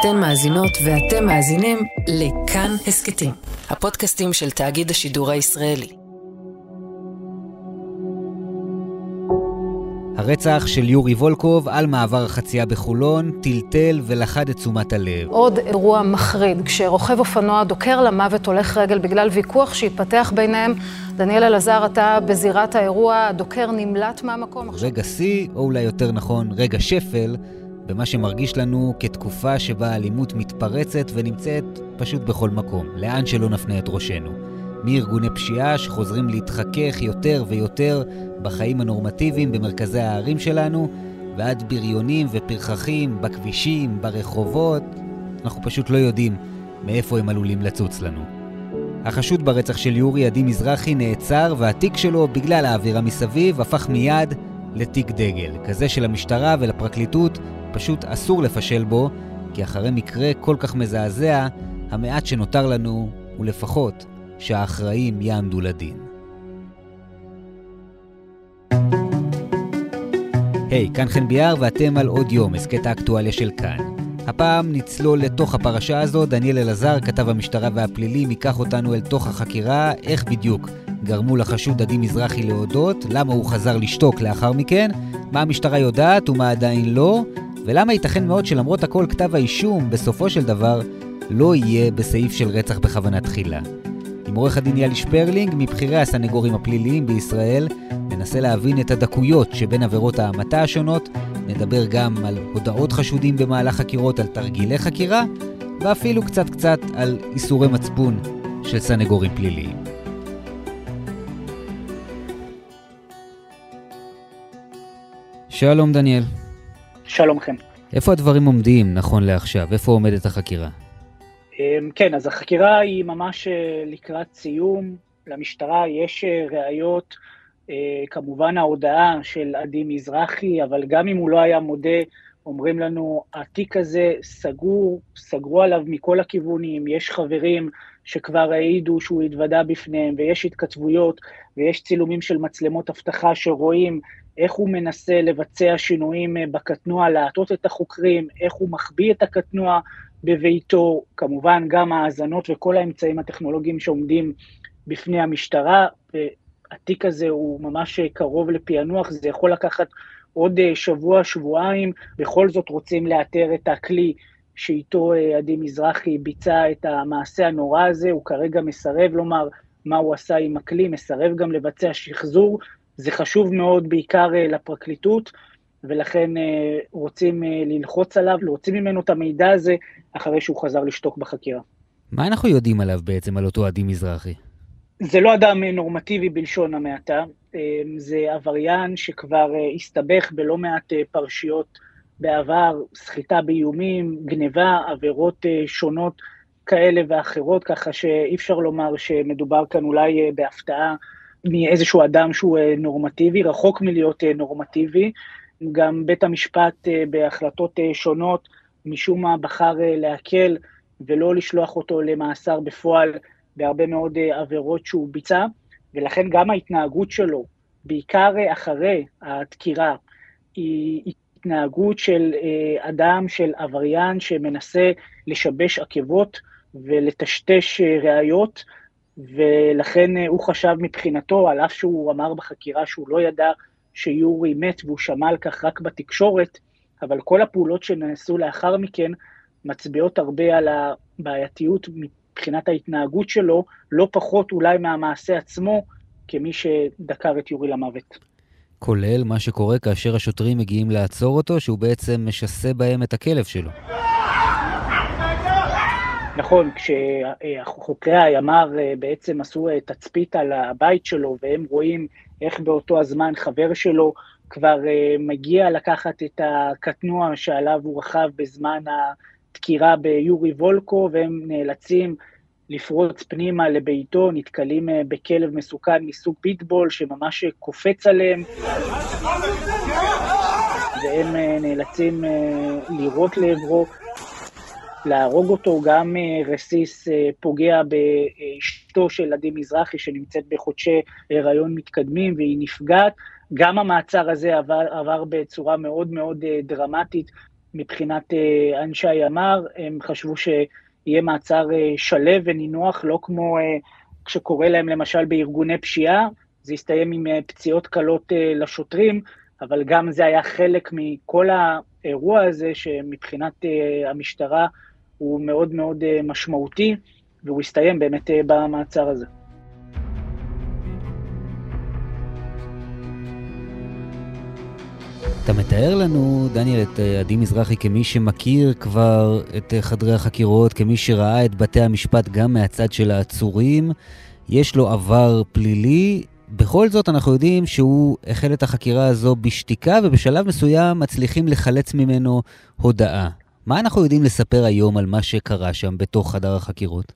אתן מאזינות ואתם מאזינים לכאן הסכתים, הפודקאסטים של תאגיד השידור הישראלי. הרצח של יורי וולקוב על מעבר החצייה בחולון טלטל ולכד את תשומת הלב. עוד אירוע מחריד, כשרוכב אופנוע דוקר למוות הולך רגל בגלל ויכוח שהתפתח ביניהם. דניאל אלעזר, אתה בזירת האירוע, הדוקר נמלט מהמקום. רגע שיא, או אולי יותר נכון, רגע שפל, במה שמרגיש לנו כתקופה שבה האלימות מתפרצת ונמצאת פשוט בכל מקום, לאן שלא נפנה את ראשנו. מארגוני פשיעה שחוזרים להתחכך יותר ויותר בחיים הנורמטיביים במרכזי הערים שלנו, ועד בריונים ופרחחים בכבישים, ברחובות, אנחנו פשוט לא יודעים מאיפה הם עלולים לצוץ לנו. החשוד ברצח של יורי, עדי מזרחי, נעצר, והתיק שלו, בגלל האווירה מסביב, הפך מיד לתיק דגל, כזה של המשטרה ולפרקליטות פשוט אסור לפשל בו, כי אחרי מקרה כל כך מזעזע, המעט שנותר לנו הוא לפחות שהאחראים יעמדו לדין. היי, hey, כאן חן ביאר ואתם על עוד יום, הסכת האקטואליה של כאן. הפעם נצלול לתוך הפרשה הזו, דניאל אלעזר, כתב המשטרה והפלילים, ייקח אותנו אל תוך החקירה, איך בדיוק גרמו לחשוד עדי מזרחי להודות, למה הוא חזר לשתוק לאחר מכן, מה המשטרה יודעת ומה עדיין לא, ולמה ייתכן מאוד שלמרות הכל כתב האישום, בסופו של דבר, לא יהיה בסעיף של רצח בכוונה תחילה. עם עורך הדין יאלי שפרלינג, מבכירי הסנגורים הפליליים בישראל, ננסה להבין את הדקויות שבין עבירות ההמתה השונות, נדבר גם על הודעות חשודים במהלך חקירות, על תרגילי חקירה, ואפילו קצת קצת על איסורי מצפון של סנגורים פליליים. שלום דניאל. שלום לכם. איפה הדברים עומדים נכון לעכשיו? איפה עומדת החקירה? אמ, כן, אז החקירה היא ממש אה, לקראת סיום. למשטרה יש אה, ראיות, אה, כמובן ההודעה של עדי מזרחי, אבל גם אם הוא לא היה מודה, אומרים לנו, התיק הזה סגור, סגרו עליו מכל הכיוונים, יש חברים שכבר העידו שהוא התוודה בפניהם, ויש התכתבויות, ויש צילומים של מצלמות אבטחה שרואים איך הוא מנסה לבצע שינויים בקטנוע, להטות את החוקרים, איך הוא מחביא את הקטנוע בביתו, כמובן גם האזנות וכל האמצעים הטכנולוגיים שעומדים בפני המשטרה. התיק הזה הוא ממש קרוב לפענוח, זה יכול לקחת עוד שבוע, שבועיים, בכל זאת רוצים לאתר את הכלי שאיתו עדי מזרחי ביצע את המעשה הנורא הזה, הוא כרגע מסרב לומר מה הוא עשה עם הכלי, מסרב גם לבצע שחזור, זה חשוב מאוד בעיקר לפרקליטות, ולכן אה, רוצים אה, ללחוץ עליו, להוציא ממנו את המידע הזה אחרי שהוא חזר לשתוק בחקירה. מה אנחנו יודעים עליו בעצם, על אותו עדי מזרחי? זה לא אדם נורמטיבי בלשון המעטה, אה, זה עבריין שכבר הסתבך בלא מעט פרשיות בעבר, סחיטה באיומים, גניבה, עבירות שונות כאלה ואחרות, ככה שאי אפשר לומר שמדובר כאן אולי בהפתעה מאיזשהו אדם שהוא נורמטיבי, רחוק מלהיות נורמטיבי. גם בית המשפט אה, בהחלטות אה, שונות משום מה בחר אה, להקל ולא לשלוח אותו למאסר בפועל בהרבה מאוד עבירות שהוא ביצע, ולכן גם ההתנהגות שלו, בעיקר אחרי הדקירה, היא התנהגות של אדם, של עבריין שמנסה לשבש עקבות ולטשטש ראיות, ולכן הוא חשב מבחינתו, על אף שהוא אמר בחקירה שהוא לא ידע שיורי מת והוא שמע על כך רק בתקשורת, אבל כל הפעולות שנעשו לאחר מכן מצביעות הרבה על הבעייתיות מבחינת ההתנהגות שלו, לא פחות אולי מהמעשה עצמו, כמי שדקר את יורי למוות. כולל מה שקורה כאשר השוטרים מגיעים לעצור אותו, שהוא בעצם משסה בהם את הכלב שלו. נכון, כשחוקרי הימ"ר אה, בעצם עשו אה, תצפית על הבית שלו, והם רואים איך באותו הזמן חבר שלו כבר uh, מגיע לקחת את הקטנוע שעליו הוא רכב בזמן הדקירה ביורי וולקו, והם נאלצים לפרוץ פנימה לביתו, נתקלים בכלב מסוכן מסוג פיטבול שממש קופץ עליהם, והם נאלצים לירות לעברו. להרוג אותו, גם אה, רסיס אה, פוגע באשתו של עדי מזרחי שנמצאת בחודשי הריון מתקדמים והיא נפגעת. גם המעצר הזה עבר, עבר בצורה מאוד מאוד אה, דרמטית מבחינת אנשי הימ"ר, הם חשבו שיהיה מעצר שלו ונינוח, לא כמו כשקורה להם למשל בארגוני פשיעה, זה הסתיים עם פציעות קלות לשוטרים, אבל גם זה היה חלק מכל האירוע הזה, שמבחינת המשטרה הוא מאוד מאוד משמעותי, והוא הסתיים באמת במעצר הזה. אתה מתאר לנו, דניאל, את אה, עדי מזרחי כמי שמכיר כבר את אה, חדרי החקירות, כמי שראה את בתי המשפט גם מהצד של העצורים. יש לו עבר פלילי. בכל זאת אנחנו יודעים שהוא החל את החקירה הזו בשתיקה, ובשלב מסוים מצליחים לחלץ ממנו הודאה. מה אנחנו יודעים לספר היום על מה שקרה שם בתוך חדר החקירות?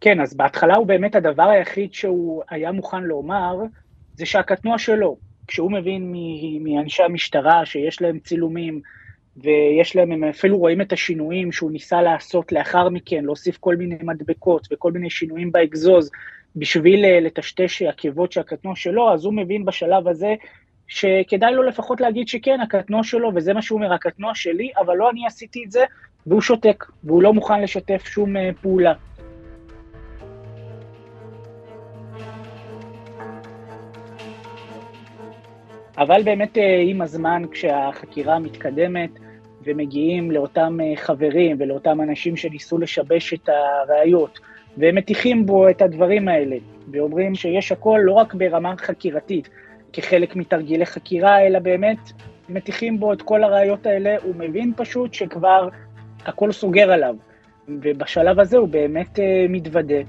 כן, אז בהתחלה הוא באמת הדבר היחיד שהוא היה מוכן לומר, זה שהקטנוע שלו, כשהוא מבין מאנשי המשטרה שיש להם צילומים, ויש להם, הם אפילו רואים את השינויים שהוא ניסה לעשות לאחר מכן, להוסיף כל מיני מדבקות וכל מיני שינויים באגזוז, בשביל אה, לטשטש עקבות של הקטנוע שלו, אז הוא מבין בשלב הזה שכדאי לו לפחות להגיד שכן, הקטנוע שלו, וזה מה שהוא אומר, הקטנוע שלי, אבל לא אני עשיתי את זה, והוא שותק, והוא לא מוכן לשתף שום אה, פעולה. אבל באמת אה, עם הזמן, כשהחקירה מתקדמת ומגיעים לאותם אה, חברים ולאותם אנשים שניסו לשבש את הראיות, והם מטיחים בו את הדברים האלה, ואומרים שיש הכל לא רק ברמה חקירתית, כחלק מתרגילי חקירה, אלא באמת מטיחים בו את כל הראיות האלה, הוא מבין פשוט שכבר הכל סוגר עליו. ובשלב הזה הוא באמת uh, מתוודה,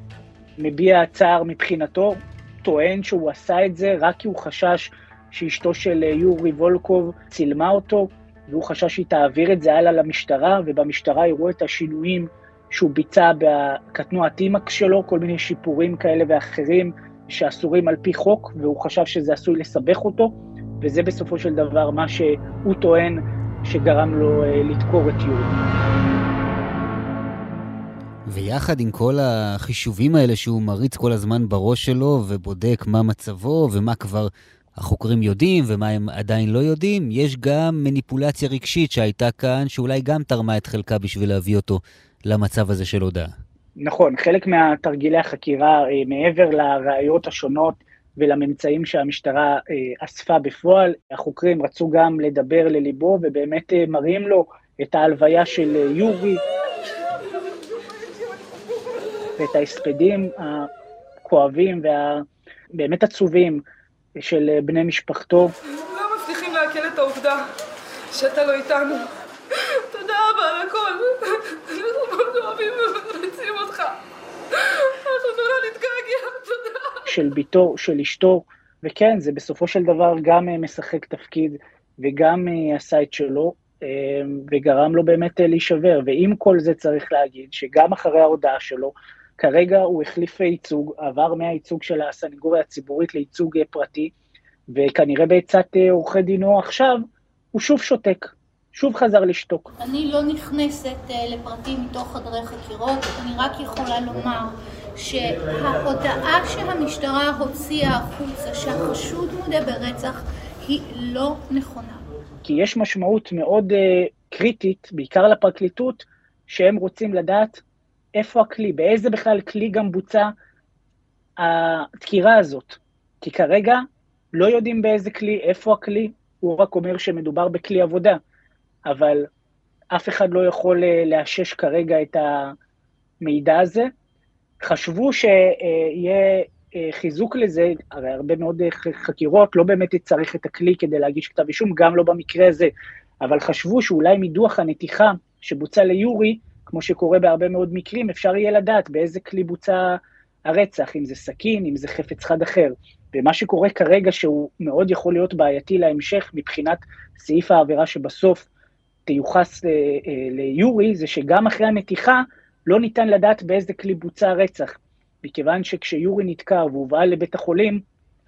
מביע צער מבחינתו, טוען שהוא עשה את זה רק כי הוא חשש שאשתו של אה, יורי וולקוב צילמה אותו, והוא חשש שהיא תעביר את זה הלאה למשטרה, ובמשטרה יראו את השינויים שהוא ביצע בקטנוע טימקס שלו, כל מיני שיפורים כאלה ואחרים שאסורים על פי חוק, והוא חשב שזה עשוי לסבך אותו, וזה בסופו של דבר מה שהוא טוען שגרם לו אה, לדקור את יורי. ויחד עם כל החישובים האלה שהוא מריץ כל הזמן בראש שלו ובודק מה מצבו ומה כבר החוקרים יודעים ומה הם עדיין לא יודעים, יש גם מניפולציה רגשית שהייתה כאן, שאולי גם תרמה את חלקה בשביל להביא אותו למצב הזה של הודעה. נכון, חלק מהתרגילי החקירה, אה, מעבר לראיות השונות ולממצאים שהמשטרה אה, אספה בפועל, החוקרים רצו גם לדבר לליבו, ובאמת אה, מראים לו את ההלוויה של יורי, ואת ההספדים הכואבים והבאמת עצובים של בני משפחתו. לא מצליחים לעכל את העובדה שאתה לא איתנו. תודה רבה על הכל. אנחנו מאוד אוהבים ומריצים אותך. אנחנו נורא נתגעגע, תודה. של ביתו, של אשתו, וכן, זה בסופו של דבר גם אה, משחק תפקיד וגם אה, עשה את שלו, וגרם לו באמת להישבר. ועם כל זה צריך להגיד שגם אחרי ההודעה שלו, כרגע הוא החליף ייצוג, עבר מהייצוג של הסנגוריה הציבורית לייצוג פרטי, וכנראה בעצת אה, עורכי דינו עכשיו, הוא שוב שותק, שוב חזר לשתוק. אני לא נכנסת אה, לפרטים מתוך חדרי חקירות, אני רק יכולה לומר שההודעה שהמשטרה הוציאה החוצה, שהחשוד מודה ברצח, היא לא נכונה. כי יש משמעות מאוד uh, קריטית, בעיקר לפרקליטות, שהם רוצים לדעת איפה הכלי, באיזה בכלל כלי גם בוצע הדקירה הזאת. כי כרגע לא יודעים באיזה כלי, איפה הכלי, הוא רק אומר שמדובר בכלי עבודה, אבל אף אחד לא יכול אה, לאשש כרגע את המידע הזה. חשבו שיהיה אה, חיזוק לזה, הרי הרבה מאוד אה, חקירות, לא באמת צריך את הכלי כדי להגיש כתב אישום, גם לא במקרה הזה, אבל חשבו שאולי מדוח הנתיחה שבוצע ליורי, כמו שקורה בהרבה מאוד מקרים, אפשר יהיה לדעת באיזה כלי בוצע הרצח, אם זה סכין, אם זה חפץ חד אחר. ומה שקורה כרגע, שהוא מאוד יכול להיות בעייתי להמשך מבחינת סעיף העבירה שבסוף תיוחס אה, ליורי, זה שגם אחרי הנתיחה לא ניתן לדעת באיזה כלי בוצע הרצח. מכיוון שכשיורי נדקר והובאה לבית החולים,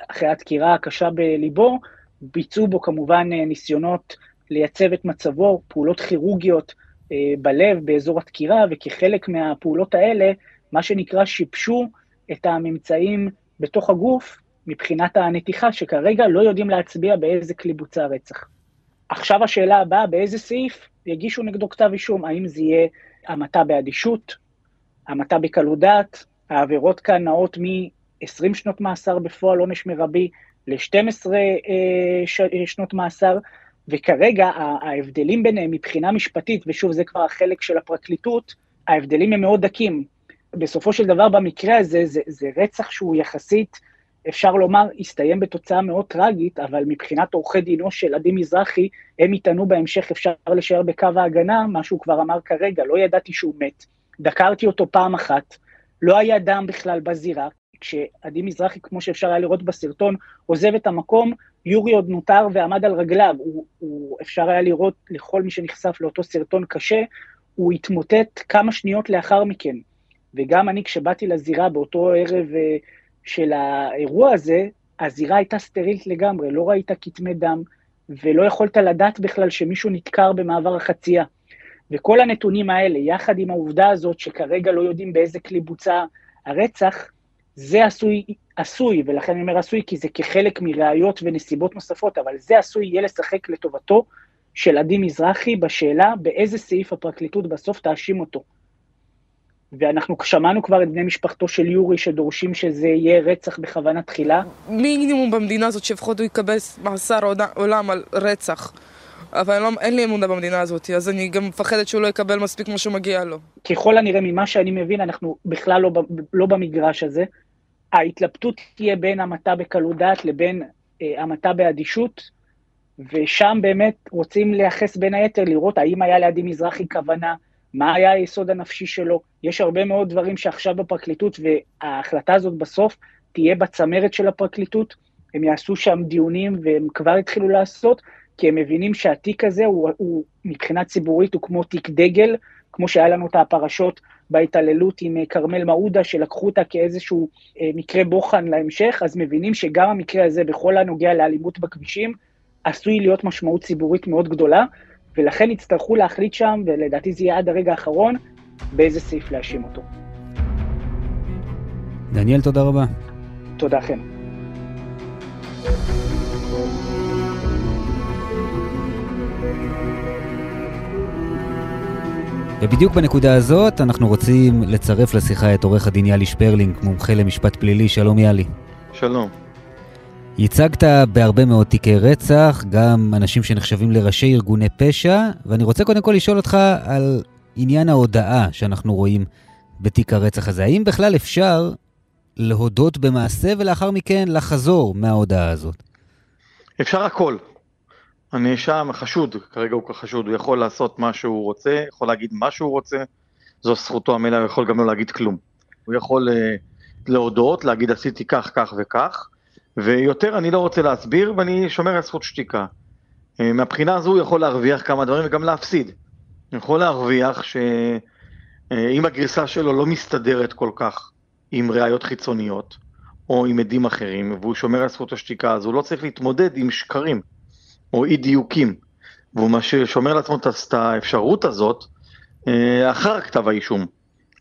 אחרי הדקירה הקשה בליבו, ביצעו בו כמובן אה, ניסיונות לייצב את מצבו, פעולות כירורגיות אה, בלב באזור הדקירה, וכחלק מהפעולות האלה, מה שנקרא שיבשו את הממצאים בתוך הגוף מבחינת הנתיחה, שכרגע לא יודעים להצביע באיזה כלי בוצע הרצח. עכשיו השאלה הבאה, באיזה סעיף יגישו נגדו כתב אישום? האם זה יהיה המתה באדישות, המתה בקלות דעת, העבירות כאן נעות מ-20 שנות מאסר בפועל, עונש מרבי, ל-12 אה, שנות מאסר, וכרגע ההבדלים ביניהם מבחינה משפטית, ושוב, זה כבר החלק של הפרקליטות, ההבדלים הם מאוד דקים. בסופו של דבר, במקרה הזה, זה, זה רצח שהוא יחסית, אפשר לומר, הסתיים בתוצאה מאוד טרגית, אבל מבחינת עורכי דינו של עדי מזרחי, הם יטענו בהמשך, אפשר לשער בקו ההגנה, מה שהוא כבר אמר כרגע, לא ידעתי שהוא מת. דקרתי אותו פעם אחת, לא היה דם בכלל בזירה. כשעדי מזרחי, כמו שאפשר היה לראות בסרטון, עוזב את המקום, יורי עוד נותר ועמד על רגליו. הוא, הוא, אפשר היה לראות לכל מי שנחשף לאותו סרטון קשה, הוא התמוטט כמה שניות לאחר מכן. וגם אני, כשבאתי לזירה באותו ערב uh, של האירוע הזה, הזירה הייתה סטרילית לגמרי, לא ראית כתמי דם, ולא יכולת לדעת בכלל שמישהו נדקר במעבר החצייה. וכל הנתונים האלה, יחד עם העובדה הזאת שכרגע לא יודעים באיזה כלי בוצע הרצח, זה עשוי, עשוי, ולכן אני אומר עשוי כי זה כחלק מראיות ונסיבות נוספות, אבל זה עשוי יהיה לשחק לטובתו של עדי מזרחי בשאלה באיזה סעיף הפרקליטות בסוף תאשים אותו. ואנחנו שמענו כבר את בני משפחתו של יורי שדורשים שזה יהיה רצח בכוונה תחילה. מינימום במדינה הזאת שלפחות הוא יקבל מאסר עולם על רצח. אבל לא, אין לי אמונה במדינה הזאת, אז אני גם מפחדת שהוא לא יקבל מספיק מה שמגיע לו. ככל הנראה, ממה שאני מבין, אנחנו בכלל לא, לא במגרש הזה. ההתלבטות תהיה בין המתה בקלות דעת לבין אה, המתה באדישות, ושם באמת רוצים לייחס בין היתר, לראות האם היה לידי מזרחי כוונה, מה היה היסוד הנפשי שלו. יש הרבה מאוד דברים שעכשיו בפרקליטות, וההחלטה הזאת בסוף תהיה בצמרת של הפרקליטות. הם יעשו שם דיונים, והם כבר התחילו לעשות, כי הם מבינים שהתיק הזה הוא, הוא מבחינה ציבורית הוא כמו תיק דגל, כמו שהיה לנו את הפרשות בהתעללות עם אה, כרמל מעודה, שלקחו אותה כאיזשהו אה, מקרה בוחן להמשך, אז מבינים שגם המקרה הזה, בכל הנוגע לאלימות בכבישים, עשוי להיות משמעות ציבורית מאוד גדולה, ולכן יצטרכו להחליט שם, ולדעתי זה יהיה עד הרגע האחרון, באיזה סעיף להאשים אותו. דניאל, תודה רבה. תודה, חן. ובדיוק בנקודה הזאת אנחנו רוצים לצרף לשיחה את עורך הדין יאלי שפרלינג, מומחה למשפט פלילי. שלום יאלי. שלום. ייצגת בהרבה מאוד תיקי רצח, גם אנשים שנחשבים לראשי ארגוני פשע, ואני רוצה קודם כל לשאול אותך על עניין ההודאה שאנחנו רואים בתיק הרצח הזה. האם בכלל אפשר להודות במעשה ולאחר מכן לחזור מההודאה הזאת? אפשר הכל. הנאשם, החשוד, כרגע הוא חשוד, הוא יכול לעשות מה שהוא רוצה, יכול להגיד מה שהוא רוצה, זו זכותו המלאה, הוא יכול גם לא להגיד כלום. הוא יכול uh, להודות, להגיד עשיתי כך, כך וכך, ויותר אני לא רוצה להסביר ואני שומר על זכות שתיקה. Uh, מהבחינה הזו הוא יכול להרוויח כמה דברים וגם להפסיד. הוא יכול להרוויח שאם uh, הגרסה שלו לא מסתדרת כל כך עם ראיות חיצוניות, או עם עדים אחרים, והוא שומר על זכות השתיקה, אז הוא לא צריך להתמודד עם שקרים. או אי דיוקים, והוא מה ששומר לעצמו את האפשרות הזאת אה, אחר כתב האישום,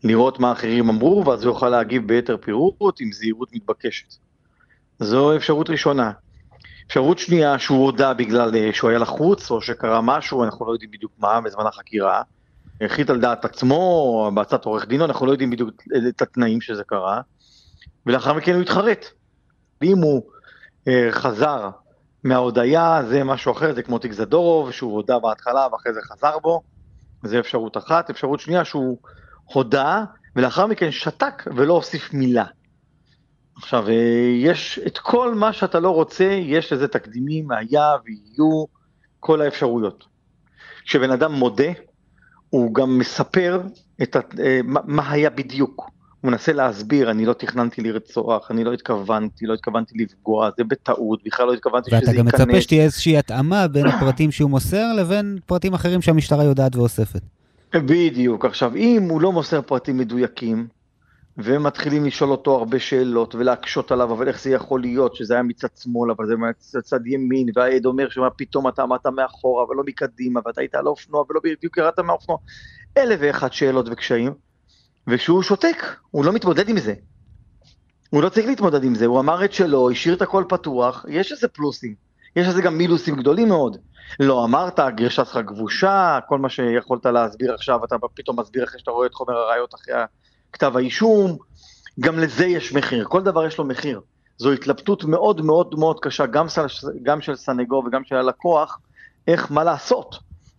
לראות מה אחרים אמרו, ואז הוא יוכל להגיב ביתר פירוט עם זהירות מתבקשת. זו אפשרות ראשונה. אפשרות שנייה, שהוא הודה בגלל אה, שהוא היה לחוץ, או שקרה משהו, אנחנו לא יודעים בדיוק מה בזמן החקירה. החליט על דעת עצמו, או בעצת עורך דינו, אנחנו לא יודעים בדיוק את התנאים שזה קרה, ולאחר מכן הוא התחרט. ואם הוא אה, חזר מההודיה זה משהו אחר, זה כמו תיק זדורוב, שהוא הודה בהתחלה ואחרי זה חזר בו, זה אפשרות אחת. אפשרות שנייה שהוא הודה ולאחר מכן שתק ולא הוסיף מילה. עכשיו, אה, יש את כל מה שאתה לא רוצה, יש לזה תקדימים, היה ויהיו כל האפשרויות. כשבן אדם מודה, הוא גם מספר את אה, מה היה בדיוק. הוא מנסה להסביר, אני לא תכננתי לרצוח, אני לא התכוונתי, לא התכוונתי לפגוע, זה בטעות, בכלל לא התכוונתי שזה ייכנס. ואתה גם מצפה שתהיה איזושהי התאמה בין הפרטים שהוא מוסר לבין פרטים אחרים שהמשטרה יודעת ואוספת. בדיוק. עכשיו, אם הוא לא מוסר פרטים מדויקים, ומתחילים לשאול אותו הרבה שאלות ולהקשות עליו, אבל איך זה יכול להיות שזה היה מצד שמאל, אבל זה מצד ימין, והעד אומר שמה פתאום אתה עמדת מאחורה ולא מקדימה, ואתה היית על האופנוע ולא בדיוק ירדת מהאופנוע. אלף ואחת שאלות וקשיים. וכשהוא שותק, הוא לא מתמודד עם זה. הוא לא צריך להתמודד עם זה, הוא אמר את שלו, השאיר את הכל פתוח, יש איזה פלוסים. יש לזה גם מינוסים גדולים מאוד. לא אמרת, הגרשה שלך גבושה, כל מה שיכולת להסביר עכשיו, אתה פתאום מסביר אחרי שאתה רואה את חומר הראיות אחרי כתב האישום, גם לזה יש מחיר, כל דבר יש לו מחיר. זו התלבטות מאוד מאוד מאוד קשה, גם, גם של סנגור וגם של הלקוח, איך, מה לעשות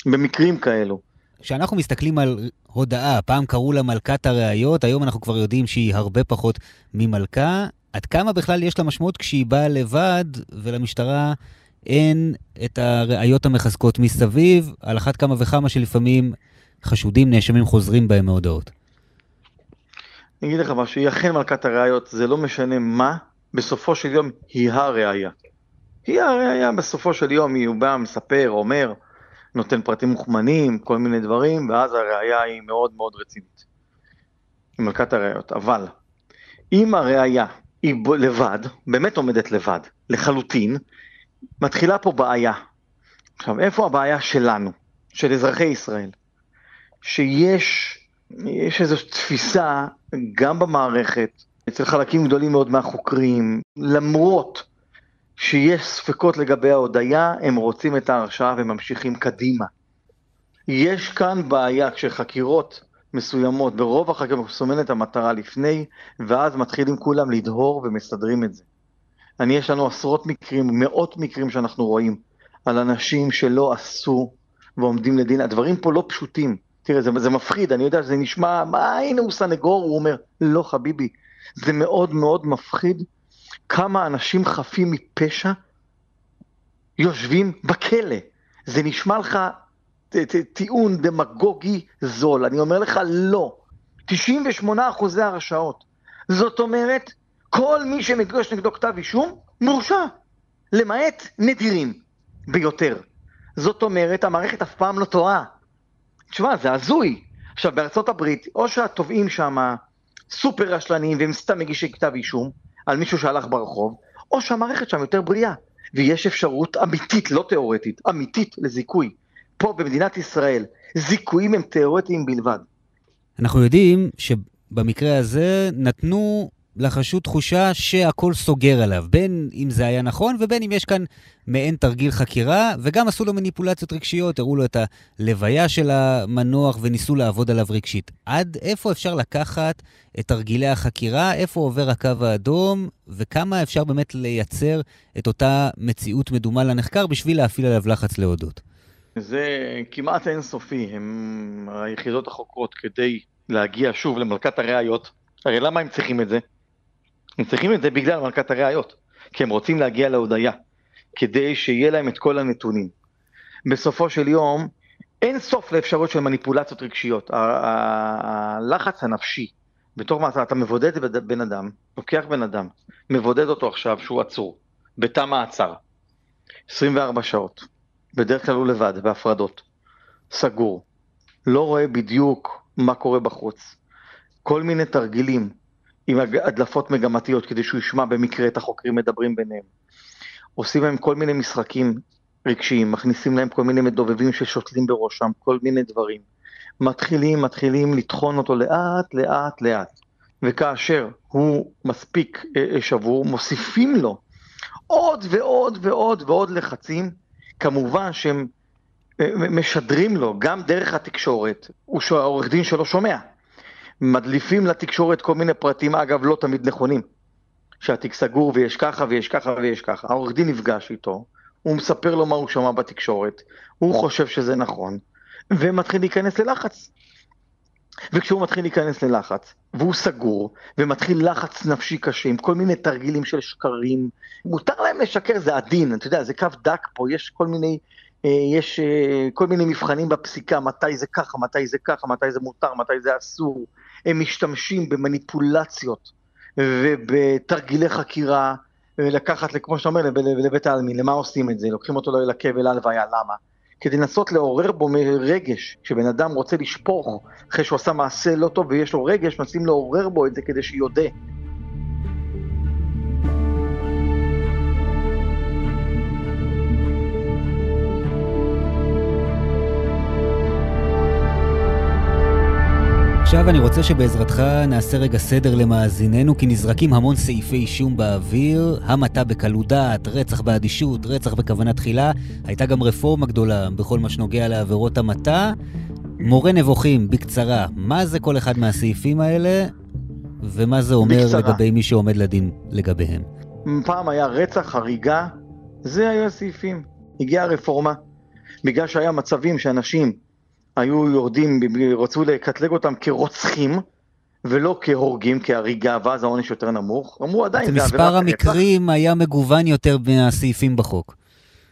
במקרים כאלו. כשאנחנו מסתכלים על הודאה, פעם קראו לה מלכת הראיות, היום אנחנו כבר יודעים שהיא הרבה פחות ממלכה. עד כמה בכלל יש לה משמעות כשהיא באה לבד ולמשטרה אין את הראיות המחזקות מסביב, על אחת כמה וכמה שלפעמים חשודים, נאשמים חוזרים בהם מהודאות. אני אגיד לך משהו, היא אכן מלכת הראיות, זה לא משנה מה, בסופו של יום היא הראייה. היא הראייה בסופו של יום, היא בא, מספר, אומר, נותן פרטים מוכמנים, כל מיני דברים, ואז הראייה היא מאוד מאוד רצינית. היא מלכת הראיות. אבל, אם הראייה היא לבד, באמת עומדת לבד, לחלוטין, מתחילה פה בעיה. עכשיו, איפה הבעיה שלנו, של אזרחי ישראל? שיש יש איזו תפיסה, גם במערכת, אצל חלקים גדולים מאוד מהחוקרים, למרות שיש ספקות לגבי ההודיה, הם רוצים את ההרשעה וממשיכים קדימה. יש כאן בעיה כשחקירות מסוימות, ברוב החקירות מסומנת המטרה לפני, ואז מתחילים כולם לדהור ומסדרים את זה. אני, יש לנו עשרות מקרים, מאות מקרים שאנחנו רואים על אנשים שלא עשו ועומדים לדין. הדברים פה לא פשוטים. תראה, זה, זה מפחיד, אני יודע שזה נשמע, מה, הנה הוא סנגור, הוא אומר, לא חביבי, זה מאוד מאוד מפחיד כמה אנשים חפים מפשע יושבים בכלא. זה נשמע לך טיעון דמגוגי זול, אני אומר לך לא. 98 אחוזי הרשעות. זאת אומרת, כל מי שמגיש נגדו כתב אישום, מורשע. למעט נדירים ביותר. זאת אומרת, המערכת אף פעם לא טועה. תשמע, זה הזוי. עכשיו, בארצות הברית, או שהתובעים שם סופר רשלניים והם סתם מגישי כתב אישום על מישהו שהלך ברחוב, או שהמערכת שם יותר בריאה. ויש אפשרות אמיתית, לא תיאורטית, אמיתית לזיכוי. פה במדינת ישראל, זיכויים הם תיאורטיים בלבד. אנחנו יודעים שבמקרה הזה נתנו לחשוד תחושה שהכל סוגר עליו, בין אם זה היה נכון ובין אם יש כאן מעין תרגיל חקירה, וגם עשו לו מניפולציות רגשיות, הראו לו את הלוויה של המנוח וניסו לעבוד עליו רגשית. עד איפה אפשר לקחת את תרגילי החקירה, איפה עובר הקו האדום, וכמה אפשר באמת לייצר את אותה מציאות מדומה לנחקר בשביל להפעיל עליו לחץ להודות? זה כמעט אינסופי, הם היחידות החוקרות כדי להגיע שוב למלכת הראיות. הרי למה הם צריכים את זה? הם צריכים את זה בגלל מלכת הראיות, כי הם רוצים להגיע להודיה, כדי שיהיה להם את כל הנתונים. בסופו של יום, אין סוף לאפשרות של מניפולציות רגשיות. הלחץ הנפשי, בתור מעצר, אתה מבודד בן אדם, לוקח בן אדם, מבודד אותו עכשיו שהוא עצור, בתא מעצר, 24 שעות, בדרך כלל הוא לבד, בהפרדות, סגור, לא רואה בדיוק מה קורה בחוץ, כל מיני תרגילים, עם הדלפות מגמתיות כדי שהוא ישמע במקרה את החוקרים מדברים ביניהם. עושים להם כל מיני משחקים רגשיים, מכניסים להם כל מיני מדובבים ששותלים בראשם, כל מיני דברים. מתחילים, מתחילים לטחון אותו לאט, לאט, לאט. וכאשר הוא מספיק אה, אה, שבור, מוסיפים לו עוד ועוד ועוד ועוד לחצים, כמובן שהם אה, משדרים לו גם דרך התקשורת, הוא העורך דין שלו שומע. מדליפים לתקשורת כל מיני פרטים, אגב, לא תמיד נכונים. שהתיק סגור ויש ככה ויש ככה ויש ככה. העורך דין נפגש איתו, הוא מספר לו מה הוא שמע בתקשורת, הוא חושב שזה נכון, ומתחיל להיכנס ללחץ. וכשהוא מתחיל להיכנס ללחץ, והוא סגור, ומתחיל לחץ נפשי קשה עם כל מיני תרגילים של שקרים, מותר להם לשקר, זה הדין, אתה יודע, זה קו דק פה, יש כל מיני, אה, יש אה, כל מיני מבחנים בפסיקה, מתי זה ככה, מתי זה ככה, מתי זה מותר, מתי זה אסור, הם משתמשים במניפולציות ובתרגילי חקירה, לקחת, כמו שאתה אומר, לבית העלמין, למה עושים את זה? לוקחים אותו לקבר, להלוויה, למה? כדי לנסות לעורר בו רגש, כשבן אדם רוצה לשפוך אחרי שהוא עשה מעשה לא טוב ויש לו רגש, מנסים לעורר בו את זה כדי שיודה. עכשיו אני רוצה שבעזרתך נעשה רגע סדר למאזיננו, כי נזרקים המון סעיפי אישום באוויר, המתה בקלות דעת, רצח באדישות, רצח בכוונה תחילה. הייתה גם רפורמה גדולה בכל מה שנוגע לעבירות המתה. מורה נבוכים, בקצרה, מה זה כל אחד מהסעיפים האלה, ומה זה אומר בקצרה. לגבי מי שעומד לדין לגביהם? פעם היה רצח, הריגה, זה היו הסעיפים. הגיעה הרפורמה, בגלל שהיה מצבים שאנשים היו יורדים, רצו לקטלג אותם כרוצחים, ולא כהורגים, כהריגה, ואז העונש יותר נמוך. אמרו עדיין, זה מספר המקרים היה מגוון יותר מהסעיפים בחוק.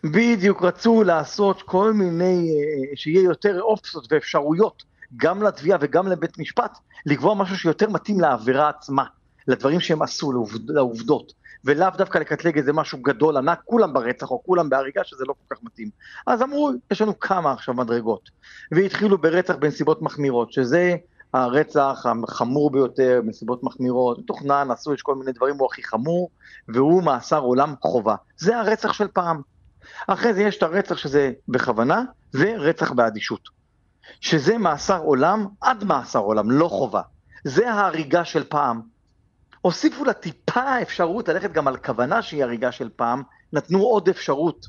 בדיוק, רצו לעשות כל מיני, אה, שיהיה יותר אופציות ואפשרויות, גם לתביעה וגם לבית משפט, לקבוע משהו שיותר מתאים לעבירה עצמה, לדברים שהם עשו, לעובד, לעובדות. ולאו דווקא לקטלג איזה משהו גדול, ענק, כולם ברצח או כולם בהריגה, שזה לא כל כך מתאים. אז אמרו, יש לנו כמה עכשיו מדרגות. והתחילו ברצח בנסיבות מחמירות, שזה הרצח החמור ביותר, בנסיבות מחמירות, מתוכנן, עשו, יש כל מיני דברים, הוא הכי חמור, והוא מאסר עולם חובה. זה הרצח של פעם. אחרי זה יש את הרצח שזה בכוונה, ורצח באדישות. שזה מאסר עולם עד מאסר עולם, לא חובה. זה ההריגה של פעם. הוסיפו לה טיפה אפשרות ללכת גם על כוונה שהיא הריגה של פעם, נתנו עוד אפשרות.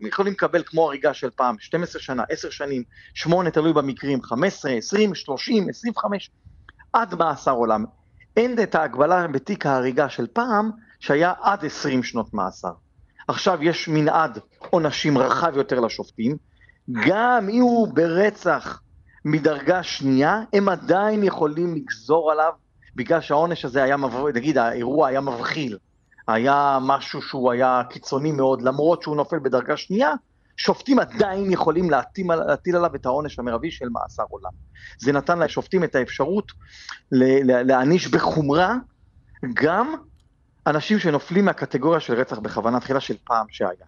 הם יכולים לקבל כמו הריגה של פעם, 12 שנה, 10 שנים, 8 תלוי במקרים, 15, 20, 30, 25, עד מאסר עולם. אין את ההגבלה בתיק ההריגה של פעם, שהיה עד 20 שנות מאסר. עכשיו יש מנעד עונשים רחב יותר לשופטים, גם אם הוא ברצח מדרגה שנייה, הם עדיין יכולים לגזור עליו בגלל שהעונש הזה היה, נגיד האירוע היה מבחיל, היה משהו שהוא היה קיצוני מאוד, למרות שהוא נופל בדרגה שנייה, שופטים עדיין יכולים להטיל, להטיל עליו את העונש המרבי של מאסר עולם. זה נתן לשופטים את האפשרות להעניש בחומרה גם אנשים שנופלים מהקטגוריה של רצח בכוונה תחילה של פעם שהיה.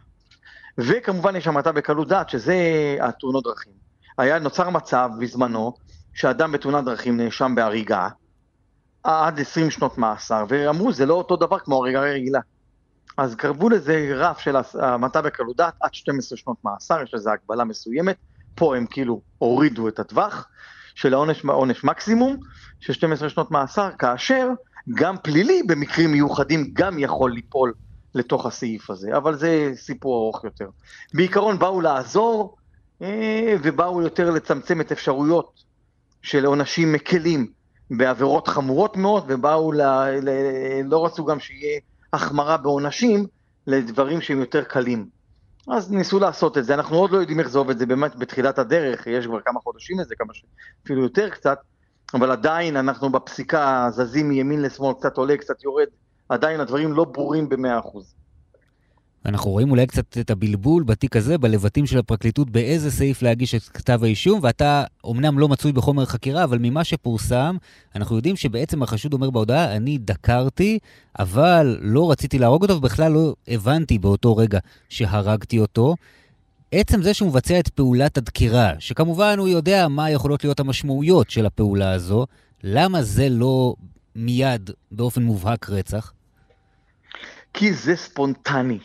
וכמובן יש המתה בקלות דעת, שזה התאונות דרכים. היה, נוצר מצב בזמנו, שאדם בתאונת דרכים נאשם בהריגה, עד 20 שנות מאסר, ואמרו זה לא אותו דבר כמו הריגה רגילה. אז קרבו לזה רף של המתה בקלות דעת עד 12 שנות מאסר, יש לזה הגבלה מסוימת, פה הם כאילו הורידו את הטווח של העונש עונש מקסימום של 12 שנות מאסר, כאשר גם פלילי במקרים מיוחדים גם יכול ליפול לתוך הסעיף הזה, אבל זה סיפור ארוך יותר. בעיקרון באו לעזור אה, ובאו יותר לצמצם את אפשרויות של עונשים מקלים בעבירות חמורות מאוד, ובאו, ל, ל, לא רצו גם שיהיה החמרה בעונשים לדברים שהם יותר קלים. אז ניסו לעשות את זה, אנחנו עוד לא יודעים איך זה עובד, זה באמת בתחילת הדרך, יש כבר כמה חודשים לזה, כמה ש... אפילו יותר קצת, אבל עדיין אנחנו בפסיקה זזים מימין לשמאל, קצת עולה, קצת יורד, עדיין הדברים לא ברורים במאה אחוז. אנחנו רואים אולי קצת את הבלבול בתיק הזה, בלבטים של הפרקליטות, באיזה סעיף להגיש את כתב האישום, ואתה אומנם לא מצוי בחומר חקירה, אבל ממה שפורסם, אנחנו יודעים שבעצם החשוד אומר בהודעה, אני דקרתי, אבל לא רציתי להרוג אותו, ובכלל לא הבנתי באותו רגע שהרגתי אותו. עצם זה שהוא מבצע את פעולת הדקירה, שכמובן הוא יודע מה יכולות להיות המשמעויות של הפעולה הזו, למה זה לא מיד באופן מובהק רצח? כי זה ספונטני.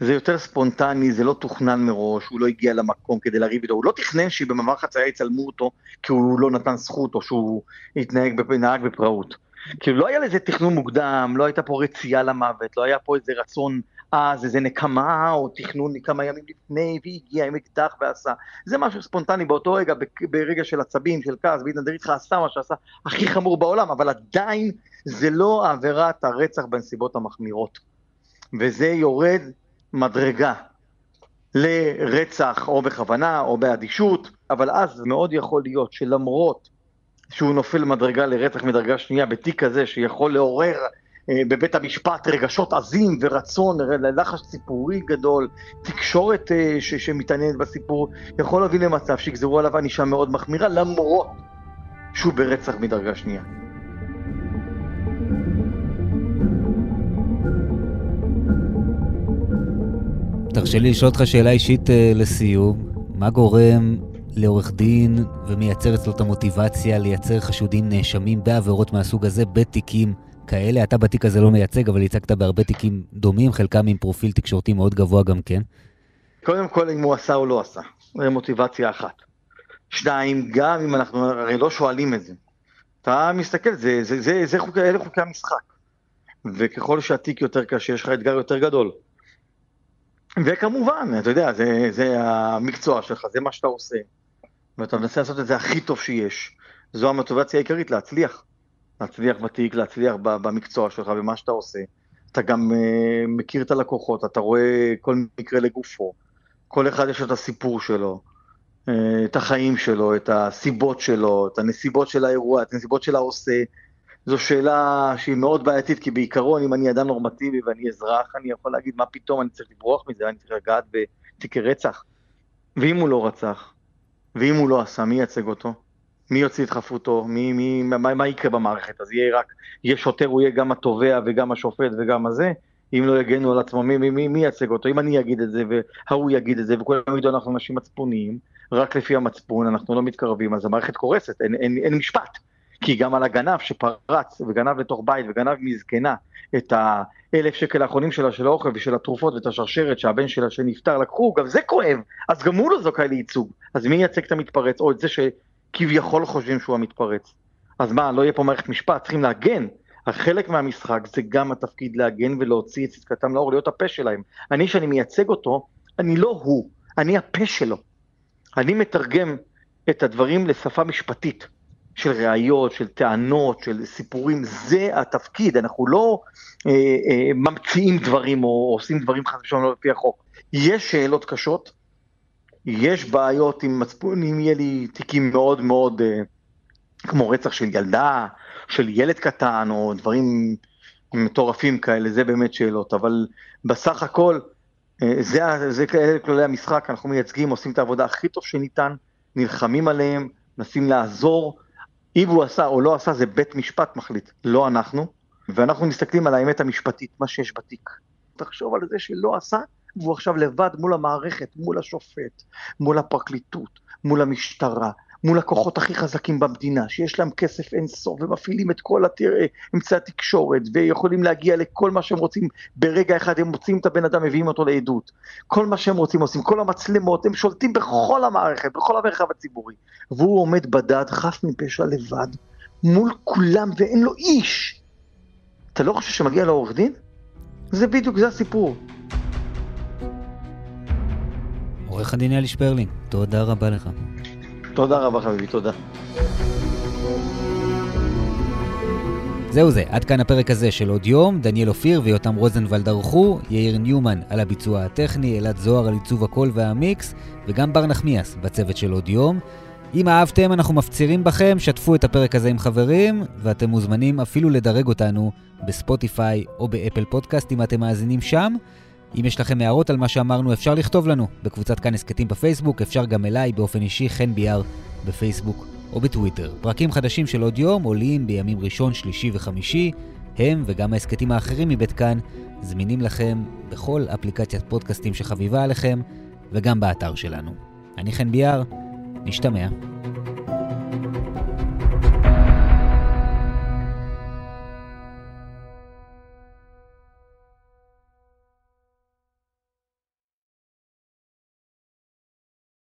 זה יותר ספונטני, זה לא תוכנן מראש, הוא לא הגיע למקום כדי לריב איתו, הוא לא תכנן שבמעבר חצייה יצלמו אותו כי הוא לא נתן זכות או שהוא התנהג, נהג בפראות. כאילו לא היה לזה תכנון מוקדם, לא הייתה פה רצייה למוות, לא היה פה איזה רצון עז, איזה נקמה או תכנון כמה ימים לפני והגיע עם אקדח ועשה. זה משהו ספונטני באותו רגע, ברגע של עצבים, של כעס, והתנדר איתך עשה מה שעשה הכי חמור בעולם, אבל עדיין זה לא עבירת הרצח בנסיבות המחמירות. וזה יורד מדרגה לרצח או בכוונה או באדישות, אבל אז מאוד יכול להיות שלמרות שהוא נופל מדרגה לרצח מדרגה שנייה בתיק כזה שיכול לעורר אה, בבית המשפט רגשות עזים ורצון ללחש ציבורי גדול, תקשורת אה, ש- שמתעניינת בסיפור, יכול להביא למצב שיגזרו עליו ענישה מאוד מחמירה למרות שהוא ברצח מדרגה שנייה. תרשה לי לשאול אותך שאלה אישית uh, לסיום. מה גורם לעורך דין ומייצר אצלו את המוטיבציה לייצר חשודים נאשמים בעבירות מהסוג הזה בתיקים כאלה? אתה בתיק הזה לא מייצג, אבל ייצגת בהרבה תיקים דומים, חלקם עם פרופיל תקשורתי מאוד גבוה גם כן. קודם כל, אם הוא עשה או לא עשה. זו מוטיבציה אחת. שתיים, גם אם אנחנו הרי לא שואלים את זה. אתה מסתכל, זה, זה, זה, זה חוקי, אלה חוקי המשחק. וככל שהתיק יותר קשה, יש לך אתגר יותר גדול. וכמובן, אתה יודע, זה, זה המקצוע שלך, זה מה שאתה עושה. ואתה מנסה לעשות את זה הכי טוב שיש. זו המוטיבציה העיקרית, להצליח. להצליח בתיק, להצליח במקצוע שלך, במה שאתה עושה. אתה גם uh, מכיר את הלקוחות, אתה רואה כל מקרה לגופו. כל אחד יש את הסיפור שלו, uh, את החיים שלו, את הסיבות שלו, את הנסיבות של האירוע, את הנסיבות של העושה. זו שאלה שהיא מאוד בעייתית, כי בעיקרון, אם אני אדם נורמטיבי ואני אזרח, אני יכול להגיד, מה פתאום אני צריך לברוח מזה, אני צריך לגעת בתיקי רצח. ואם הוא לא רצח, ואם הוא לא עשה, מי ייצג אותו? מי יוציא את חפותו? מי, מי, מה, מה יקרה במערכת? אז יהיה רק, יהיה שוטר, הוא יהיה גם התובע וגם השופט וגם הזה? אם לא יגנו על עצמו, מי, מי, מי, מי ייצג אותו? אם אני אגיד את זה וההוא יגיד את זה וכולם ידעו אנחנו אנשים מצפוניים, רק לפי המצפון אנחנו לא מתקרבים, אז המערכת קורסת, אין, אין, אין משפט. כי גם על הגנב שפרץ וגנב לתוך בית וגנב מזקנה את האלף שקל האחרונים שלה של האוכל ושל התרופות ואת השרשרת שהבן שלה שנפטר לקחו, גם זה כואב, אז גם הוא לא זכאי לייצוג. אז מי ייצג את המתפרץ או את זה שכביכול חושבים שהוא המתפרץ? אז מה, לא יהיה פה מערכת משפט, צריכים להגן. חלק מהמשחק זה גם התפקיד להגן ולהוציא את צדקתם לאור, להיות הפה שלהם. אני, שאני מייצג אותו, אני לא הוא, אני הפה שלו. אני מתרגם את הדברים לשפה משפטית. של ראיות, של טענות, של סיפורים, זה התפקיד, אנחנו לא אה, אה, ממציאים דברים או עושים דברים חס ושלום לא לפי החוק. יש שאלות קשות, יש בעיות עם מצפון, אם יהיה לי תיקים מאוד מאוד, אה, כמו רצח של ילדה, של ילד קטן, או דברים מטורפים כאלה, זה באמת שאלות, אבל בסך הכל, אה, זה, זה כללי המשחק, אנחנו מייצגים, עושים את העבודה הכי טוב שניתן, נלחמים עליהם, מנסים לעזור, אם הוא עשה או לא עשה, זה בית משפט מחליט, לא אנחנו, ואנחנו מסתכלים על האמת המשפטית, מה שיש בתיק. תחשוב על זה שלא עשה, והוא עכשיו לבד מול המערכת, מול השופט, מול הפרקליטות, מול המשטרה, מול הכוחות הכי חזקים במדינה, שיש להם כסף אין סוף ומפעילים את כל התראה, אמצעי התקשורת ויכולים להגיע לכל מה שהם רוצים ברגע אחד, הם מוצאים את הבן אדם, מביאים אותו לעדות. כל מה שהם רוצים עושים, כל המצלמות, הם שולטים בכל המערכת, בכל המרחב הציבורי. והוא עומד בדד, חף מפשע לבד, מול כולם ואין לו איש. אתה לא חושב שמגיע לעורך דין? זה בדיוק, זה הסיפור. עורך הדין אלי שפרלין, תודה רבה לך. תודה רבה חביבי, תודה. זהו זה, עד כאן הפרק הזה של עוד יום. דניאל אופיר ויותם רוזנבלד ערכו, יאיר ניומן על הביצוע הטכני, אלעד זוהר על עיצוב הקול והמיקס, וגם בר נחמיאס בצוות של עוד יום. אם אהבתם, אנחנו מפצירים בכם, שתפו את הפרק הזה עם חברים, ואתם מוזמנים אפילו לדרג אותנו בספוטיפיי או באפל פודקאסט אם אתם מאזינים שם. אם יש לכם הערות על מה שאמרנו, אפשר לכתוב לנו בקבוצת כאן הסכתים בפייסבוק, אפשר גם אליי באופן אישי, חן ביאר, בפייסבוק או בטוויטר. פרקים חדשים של עוד יום עולים בימים ראשון, שלישי וחמישי. הם וגם ההסכתים האחרים מבית כאן זמינים לכם בכל אפליקציית פודקאסטים שחביבה עליכם וגם באתר שלנו. אני חן ביאר, נשתמע.